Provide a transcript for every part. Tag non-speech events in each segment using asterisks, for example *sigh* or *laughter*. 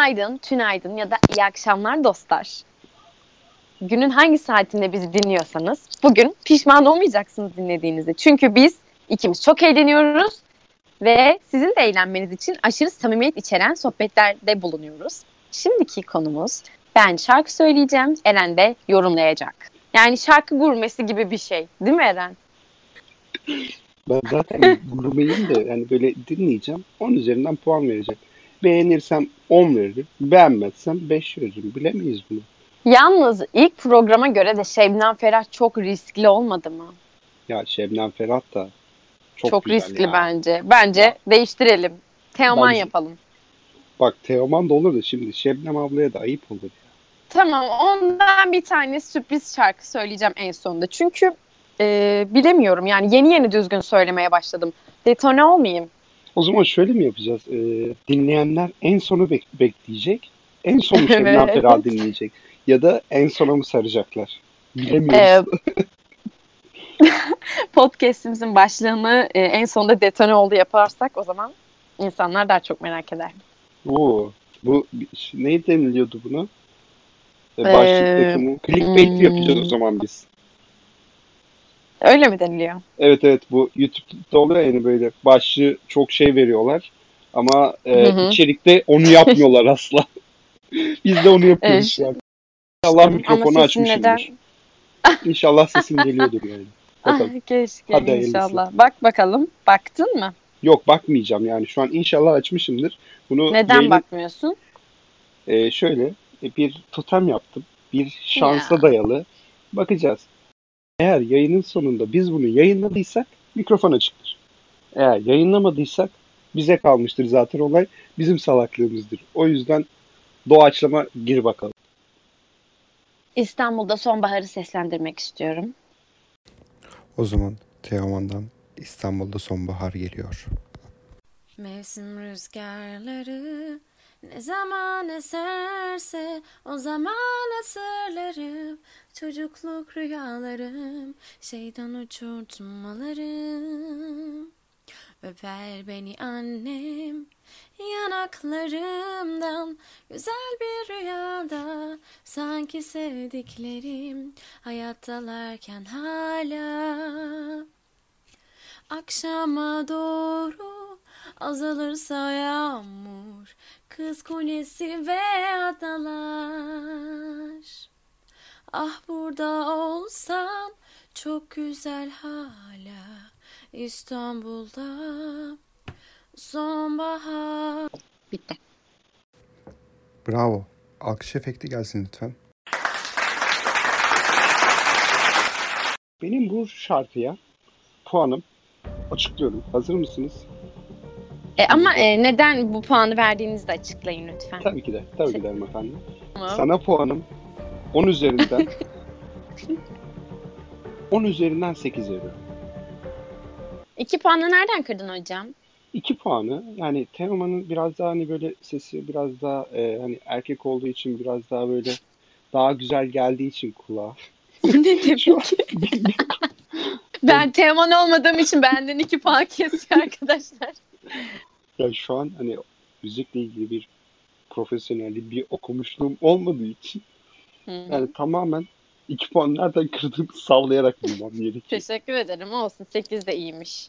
Günaydın, tünaydın ya da iyi akşamlar dostlar. Günün hangi saatinde bizi dinliyorsanız bugün pişman olmayacaksınız dinlediğinizde. Çünkü biz ikimiz çok eğleniyoruz ve sizin de eğlenmeniz için aşırı samimiyet içeren sohbetlerde bulunuyoruz. Şimdiki konumuz ben şarkı söyleyeceğim, Eren de yorumlayacak. Yani şarkı gurmesi gibi bir şey değil mi Eren? Ben zaten *laughs* gurmeyim de yani böyle dinleyeceğim. 10 üzerinden puan vereceğim. Beğenirsem 10 veririm. Beğenmezsem 5 veririm. Bilemeyiz bunu. Yalnız ilk programa göre de Şebnem Ferah çok riskli olmadı mı? Ya Şebnem Ferah da çok, Çok, riskli ya. bence. Bence değiştirelim. Teoman Bence- yapalım. Bak Teoman da olur da şimdi Şebnem ablaya da ayıp olur. Tamam ondan bir tane sürpriz şarkı söyleyeceğim en sonunda. Çünkü e, bilemiyorum yani yeni yeni düzgün söylemeye başladım. Detone olmayayım. O zaman şöyle mi yapacağız? Ee, dinleyenler en sonu bek- bekleyecek. En sonu *laughs* Şebnem Evet. Ferah dinleyecek. Ya da en sona mı saracaklar? E, Bilemiyoruz. *laughs* podcast'imizin başlığını e, en sonunda detone oldu yaparsak o zaman insanlar daha çok merak eder. Oo, bu ne deniliyordu buna? Ee, Ee, Başlıktaki bu. Clickbait hmm. yapacağız o zaman biz. Öyle mi deniliyor? Evet evet bu YouTube'da oluyor yani böyle başlığı çok şey veriyorlar ama e, Hı hı. içerikte onu yapmıyorlar *laughs* asla. Biz de onu yapıyoruz Evet. şu an. İnşallah mikrofonu açmışımdır. neden? *laughs* İnşallah sesim geliyordur yani. *laughs* Bakalım. Ah, keşke Hadi hayırlısı. inşallah. Bak bakalım. Baktın mı? Yok bakmayacağım yani şu an inşallah açmışımdır. Bunu Neden yayının- bakmıyorsun? e, şöyle e, bir totem yaptım. Bir şansa Ya. dayalı. Bakacağız. Eğer yayının sonunda biz bunu yayınladıysak mikrofon açıktır. Eğer yayınlamadıysak bize kalmıştır zaten olay. Bizim salaklığımızdır. O yüzden doğaçlama gir bakalım. İstanbul'da sonbaharı seslendirmek istiyorum. O zaman Teoman'dan İstanbul'da sonbahar geliyor. Mevsim rüzgarları zaman eserse o zaman hatırlarım çocukluk rüyalarım şeytan uçurtmalarım. Öper beni annem yanaklarımdan. Güzel bir rüyada sanki sevdiklerim hayattalarken hala. Akşama doğru azalırsa yağmur, kız kulesi ve adalar. Ah burada olsan çok güzel hala İstanbul'da sonbahar. Bitti. Bravo. Alkış efekti gelsin lütfen. Benim bu şarkıya puanım açıklıyorum. Hazır mısınız? E, ama e, neden bu puanı verdiğinizi de açıklayın lütfen. Tabii ki de. Tabii ki de hanımefendi. Tamam. Sana puanım 10 üzerinden *laughs* 10 üzerinden 8 veriyorum. İki puanı nereden kırdın hocam? 2 puanı yani Teoman'ın biraz daha hani böyle sesi biraz daha e, hani erkek olduğu için biraz daha böyle daha güzel geldiği için kulağa. *laughs* Ne demek? *laughs* ben Teoman olmadığım için benden iki puan kesiyor arkadaşlar. Yani şu an hani müzikle ilgili bir profesyonellik, bir okumuşluğum olmadığı için Hı yani tamamen 2 puan nereden kırdığımı *laughs* sallayarak bulmam gerekiyor. Teşekkür ederim. Olsun. 8 de iyiymiş.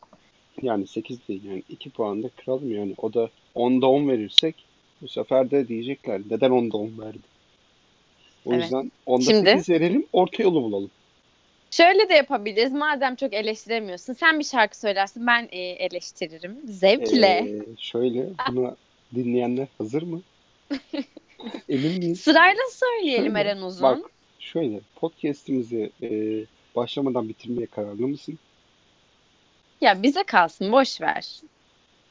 Yani 8 değil yani 2 puan da kıralım yani. O da 10'da 10 verirsek bu sefer de diyecekler neden 10'da 10 verdi. O Evet. yüzden 10'da Şimdi- 8 verelim orta yolu bulalım. Şöyle de yapabiliriz. Madem çok eleştiremiyorsun. Sen bir şarkı söylersin. Ben e, eleştiririm. Zevkle. Ee, şöyle buna dinleyenler hazır mı? *laughs* Emin miyiz? Sırayla söyleyelim Eren Uzun. Bak şöyle podcast'imizi e, başlamadan bitirmeye kararlı mısın? Ya bize kalsın. Boş ver.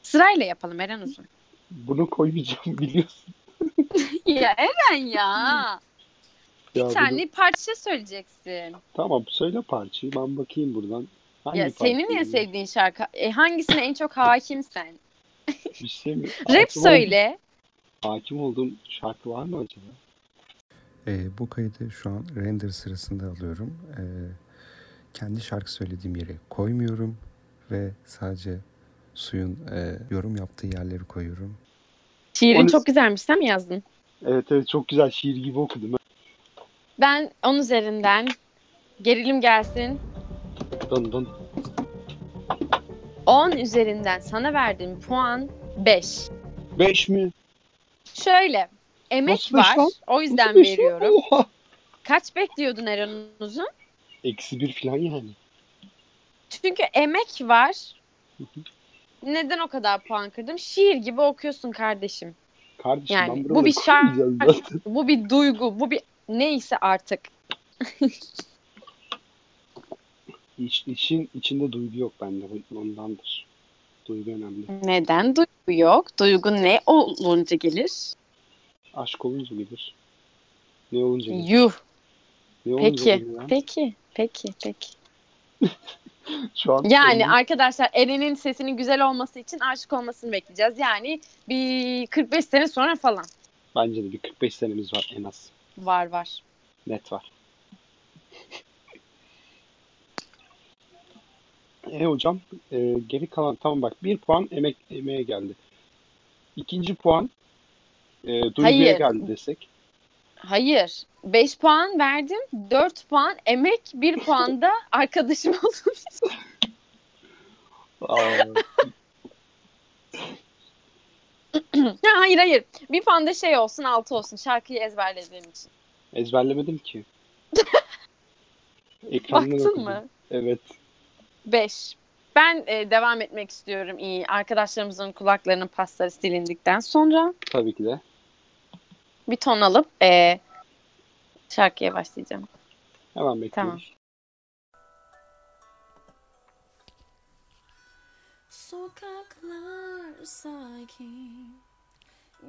Sırayla yapalım Eren Uzun. Bunu koymayacağım biliyorsun. *laughs* ya Eren ya. Bir Ya bunu- tane parça söyleyeceksin. Tamam söyle parçayı ben bakayım buradan. Hangi ya senin en sevdiğin şarkı. E, hangisine en çok hakimsen? Bir şey mi? *laughs* Rap Hakim söyle. Olduğum, hakim olduğum şarkı var mı acaba? Ee, bu kaydı şu an render sırasında alıyorum. Ee, kendi şarkı söylediğim yere koymuyorum ve sadece suyun e, yorum yaptığı yerleri koyuyorum. Şiirin Onu- çok güzelmiş. Sen mi yazdın? Evet evet çok güzel şiir gibi okudum. Ben 10 üzerinden gerilim gelsin. Dın dın. 10 üzerinden sana verdiğim puan 5. 5 mi? Şöyle emek Nasıl beş var. lan? O yüzden beş veriyorum. Oha! Kaç bekliyordun Eren Uzun? Eksi bir falan yani. Çünkü emek var. Neden o kadar puan kırdım? Şiir gibi okuyorsun kardeşim. Kardeşim Yani ben bu bir şarkı. koymayacağım zaten. Bu bir duygu, bu bir neyse artık. İş, işin içinde duygu yok bende. Ondandır. Duygu önemli. Neden duygu yok? Duygu ne olunca gelir? Aşk olunca gelir. Ne olunca gelir? Yuh. Ne olunca Peki. gelir? Peki. Peki. Peki. *laughs* Şu an Yani arkadaşlar Eren'in sesinin güzel olması için aşık olmasını bekleyeceğiz. Yani bir 45 sene sonra falan. bence de bir 45 senemiz var en az. Var var. Net var. *laughs* E hocam e, geri kalan tamam bak bir puan emek emeğe geldi. İkinci puan e, duyguya Hayır. geldi desek. Hayır. 5 puan verdim. 4 puan emek, 1 puan da *laughs* arkadaşım. Aa, Ha, hayır hayır. Bir puan da şey olsun 6 olsun. Şarkıyı ezberlediğim için. ezberlemedim ki. *laughs* Ekrandan Baktın okudum. mı? Evet. 5. Ben e, devam etmek istiyorum iyi. Arkadaşlarımızın kulaklarının pasları silindikten sonra Tabii ki de. bir ton alıp e, şarkıya başlayacağım. Hemen bekliyoruz. Sokaklar sakin.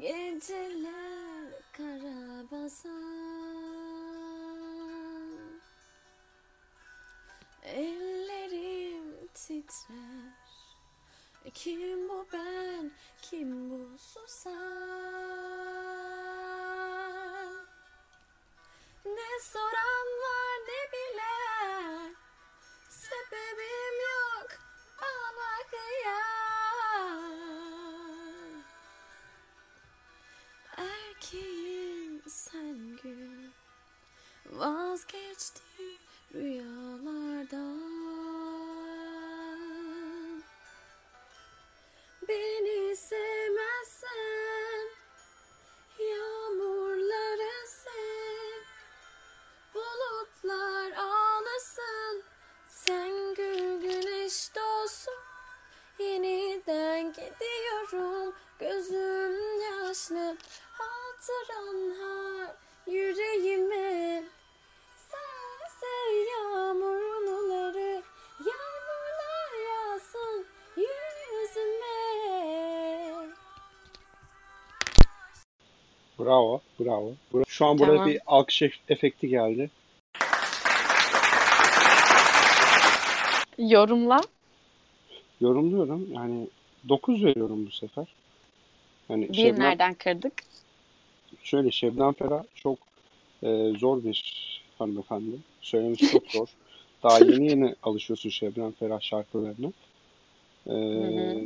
Geceler karabasan Ellerim titrer. Kim bu ben, kim bu susan Ne soran var ne bilen? Sebebim yok bana kıyan silent girl was catched to realize. Bravo, bravo. Bra- Şu an buraya Tamam. bir alkış ef- efekti geldi. Yorumla. Yorumluyorum. Yani 9 veriyorum bu sefer. Yani Bir Şebnem, nereden kırdık? şöyle Şebnem Ferah çok e, zor bir hanımefendi. Söylemesi çok zor. *laughs* Daha yeni yeni alışıyorsun Şebnem Ferah şarkılarına. E, hı.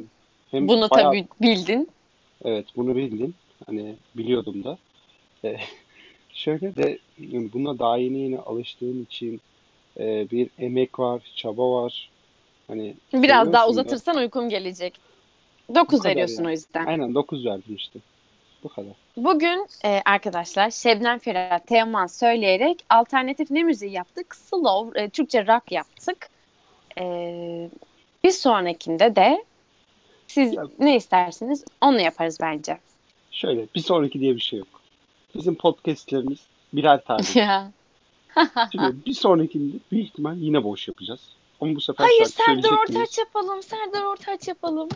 hem Bunu bayağı- tabii bildin. Evet bunu bildim. Hani biliyordum da. E, *laughs* şöyle de buna daha yeni yeni alıştığım için e, bir emek var, çaba var. Hani Biraz daha seviyorsun da. uzatırsan uykum gelecek. 9 kadar veriyorsun yani. o yüzden. Aynen 9 verdim işte. Bu kadar. Bugün e, arkadaşlar Şebnem Ferah Teoman söyleyerek alternatif ne müziği yaptık? Slow, e, Türkçe rock yaptık. E, bir sonrakinde de siz Ya- ne istersiniz onu yaparız bence. Şöyle bir sonraki diye bir şey yok. Bizim podcastlerimiz birer tane. *laughs* Ya. Şimdi bir sonrakinde büyük ihtimal yine boş yapacağız. Ama bu sefer Hayır Serdar? Ortaç yapalım. Serdar Ortaç yapalım.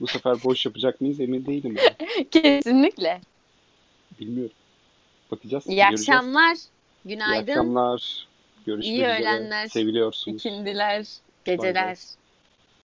Bu sefer boş yapacak mıyız emin değilim ben. *laughs* Kesinlikle. Bilmiyorum. Bakacağız. İyi göreceğiz. akşamlar. İyi Günaydın. akşamlar. Görüşmek İyi üzere. öğlenler. Seviliyorsunuz. İkindiler. Geceler.